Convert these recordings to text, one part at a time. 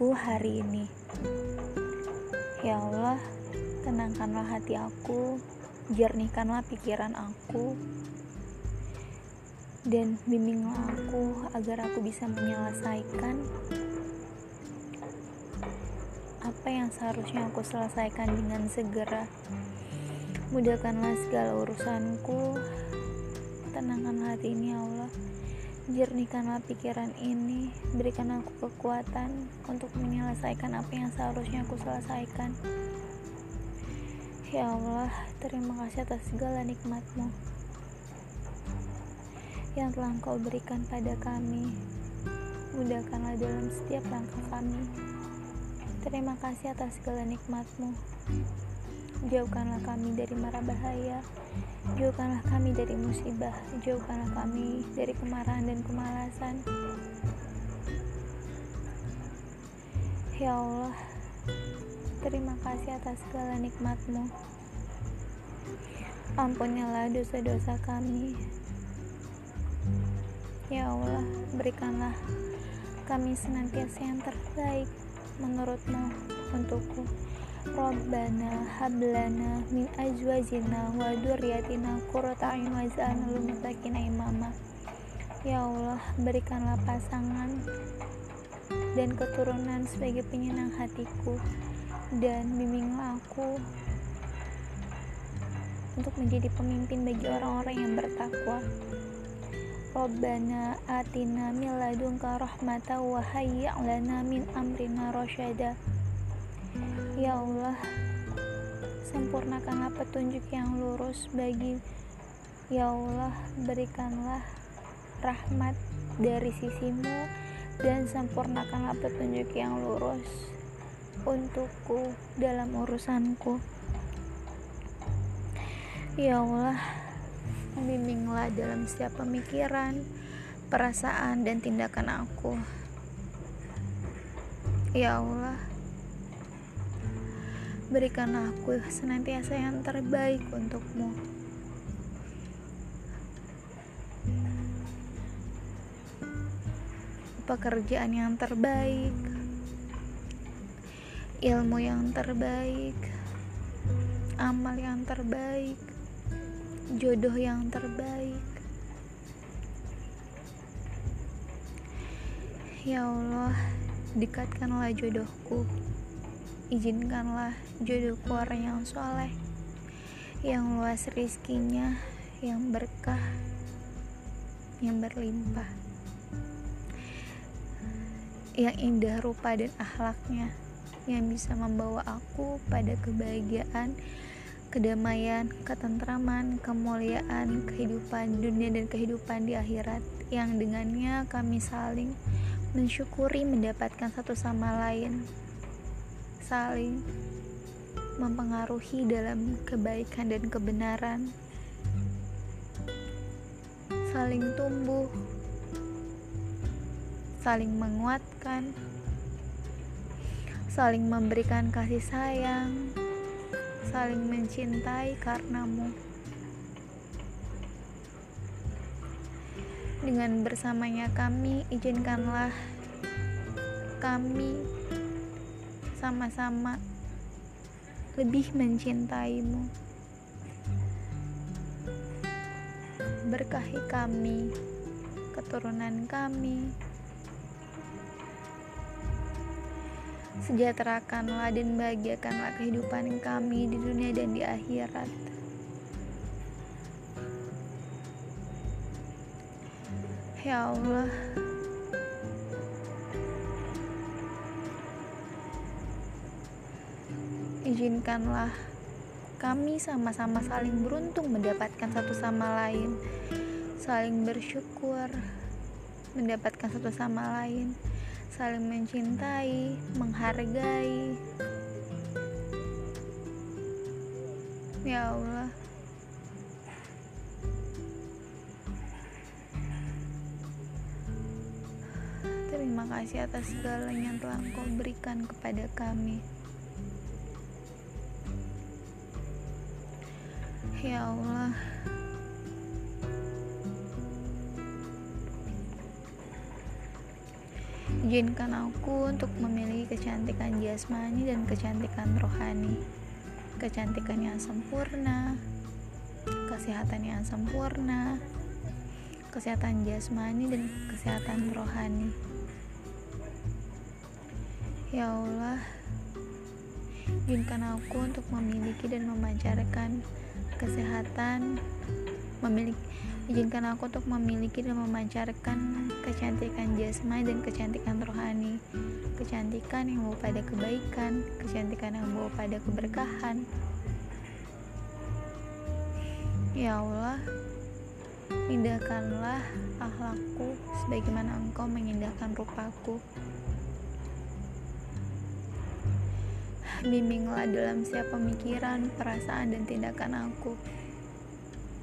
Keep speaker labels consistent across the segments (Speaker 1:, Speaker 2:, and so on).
Speaker 1: aku hari ini. Ya Allah, tenangkanlah hati aku, jernihkanlah pikiran aku, dan bimbinglah aku agar aku bisa menyelesaikan apa yang seharusnya aku selesaikan dengan segera. Mudahkanlah segala urusanku, tenangkanlah hati ini ya Allah. Jernihkanlah pikiran ini, berikan aku kekuatan untuk menyelesaikan apa yang seharusnya aku selesaikan. Ya Allah, terima kasih atas segala nikmatmu yang telah Engkau berikan pada kami. Mudahkanlah dalam setiap langkah kami. Terima kasih atas segala nikmatmu. Jauhkanlah kami dari mara bahaya. Jauhkanlah kami dari musibah, jauhkanlah kami dari kemarahan dan kemalasan. Ya Allah, terima kasih atas segala nikmatmu. Ampunilah dosa-dosa kami. Ya Allah, berikanlah kami senantiasa yang terbaik menurutmu untukku. Rabbana hablana min azwajina wa dzurriyyatina qurrata a'yun waj'alna lil muttaqina imama. Ya Allah, berikanlah pasangan dan keturunan sebagai penyenang hatiku dan bimbinglah aku untuk menjadi pemimpin bagi orang-orang yang bertakwa. Rabbana atina min ladunka rahmatan wa hayyi' min amrina rasyada. Ya Allah, sempurnakanlah petunjuk yang lurus bagi Ya Allah, berikanlah rahmat dari sisimu dan sempurnakanlah petunjuk yang lurus untukku dalam urusanku. Ya Allah, bimbinglah dalam setiap pemikiran, perasaan, dan tindakan aku. Ya Allah, berikanlah aku senantiasa yang terbaik untukmu. Pekerjaan yang terbaik, ilmu yang terbaik, amal yang terbaik, jodoh yang terbaik. Ya Allah, dekatkanlah jodohku izinkanlah jodohku orang yang soleh yang luas rizkinya yang berkah yang berlimpah yang indah rupa dan akhlaknya yang bisa membawa aku pada kebahagiaan kedamaian, ketentraman, kemuliaan, kehidupan dunia dan kehidupan di akhirat. Yang dengannya kami saling mensyukuri mendapatkan satu sama lain saling mempengaruhi dalam kebaikan dan kebenaran, saling tumbuh, saling menguatkan, saling memberikan kasih sayang, saling mencintai karenamu. Dengan bersamanya kami, izinkanlah kami sama-sama lebih mencintaimu. Berkahi kami, keturunan kami. Sejahterakanlah dan bahagiakanlah kehidupan kami di dunia dan di akhirat. Ya Allah, izinkanlah kami sama-sama saling beruntung mendapatkan satu sama lain, saling bersyukur mendapatkan satu sama lain, saling mencintai, menghargai. Ya Allah, terima kasih atas segalanya yang telah Engkau berikan kepada kami. Ya Allah Izinkan aku untuk memiliki kecantikan jasmani dan kecantikan rohani. Kecantikan yang sempurna, kesehatan yang sempurna, kesehatan jasmani dan kesehatan rohani. Ya Allah, izinkan aku untuk memiliki dan memancarkan kesehatan, memiliki izinkan aku untuk memiliki dan memancarkan kecantikan jasmani dan kecantikan rohani, kecantikan yang membawa pada kebaikan, kecantikan yang membawa pada keberkahan. Ya Allah, indahkanlah akhlakku sebagaimana engkau mengindahkan rupaku. Bimbinglah dalam setiap pemikiran, perasaan, dan tindakan aku.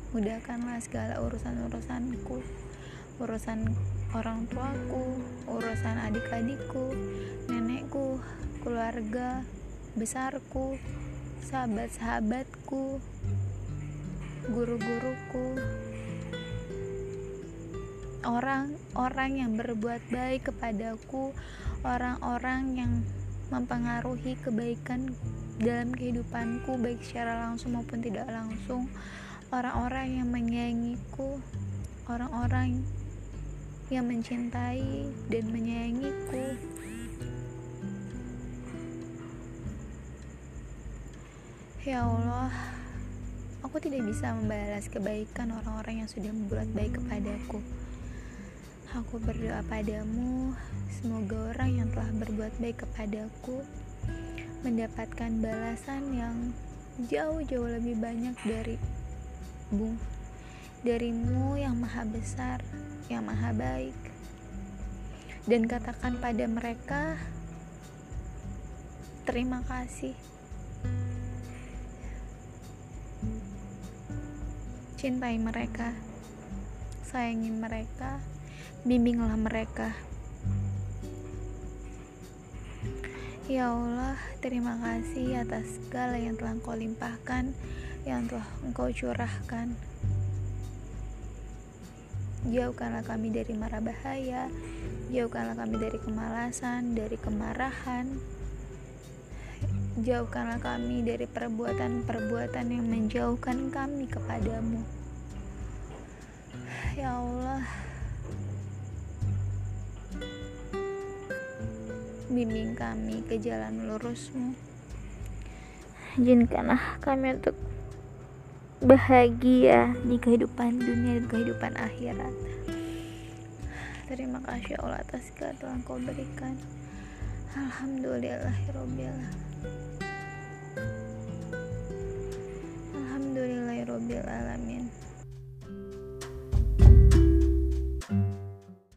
Speaker 1: Mudahkanlah segala urusan-urusanku, urusan orang tuaku, urusan adik-adikku, nenekku, keluarga besarku, sahabat-sahabatku, guru-guruku, orang-orang yang berbuat baik kepadaku, orang-orang yang mempengaruhi kebaikan dalam kehidupanku baik secara langsung maupun tidak langsung. Orang-orang yang menyayangiku orang-orang yang mencintai dan menyayangiku. Ya Allah aku tidak bisa membalas kebaikan orang-orang yang sudah membuat baik kepadaku Aku berdoa padamu, semoga orang yang telah berbuat baik kepadaku mendapatkan balasan yang jauh-jauh lebih banyak dari bung darimu yang maha besar, yang maha baik. Dan katakan pada mereka, terima kasih. Cintai mereka, sayangi mereka bimbinglah mereka. Ya Allah, terima kasih atas segala yang telah Engkau limpahkan, yang telah Engkau curahkan. Jauhkanlah kami dari mara bahaya, jauhkanlah kami dari kemalasan, dari kemarahan. Jauhkanlah kami dari perbuatan-perbuatan yang menjauhkan kami kepadamu. Ya Allah, bimbing kami ke jalan lurusmu. Izinkanlah kami untuk bahagia di kehidupan dunia dan kehidupan akhirat. Terima kasih Allah atas segala yang kau berikan. Alhamdulillahirobbil Alhamdulillahirobbil alamin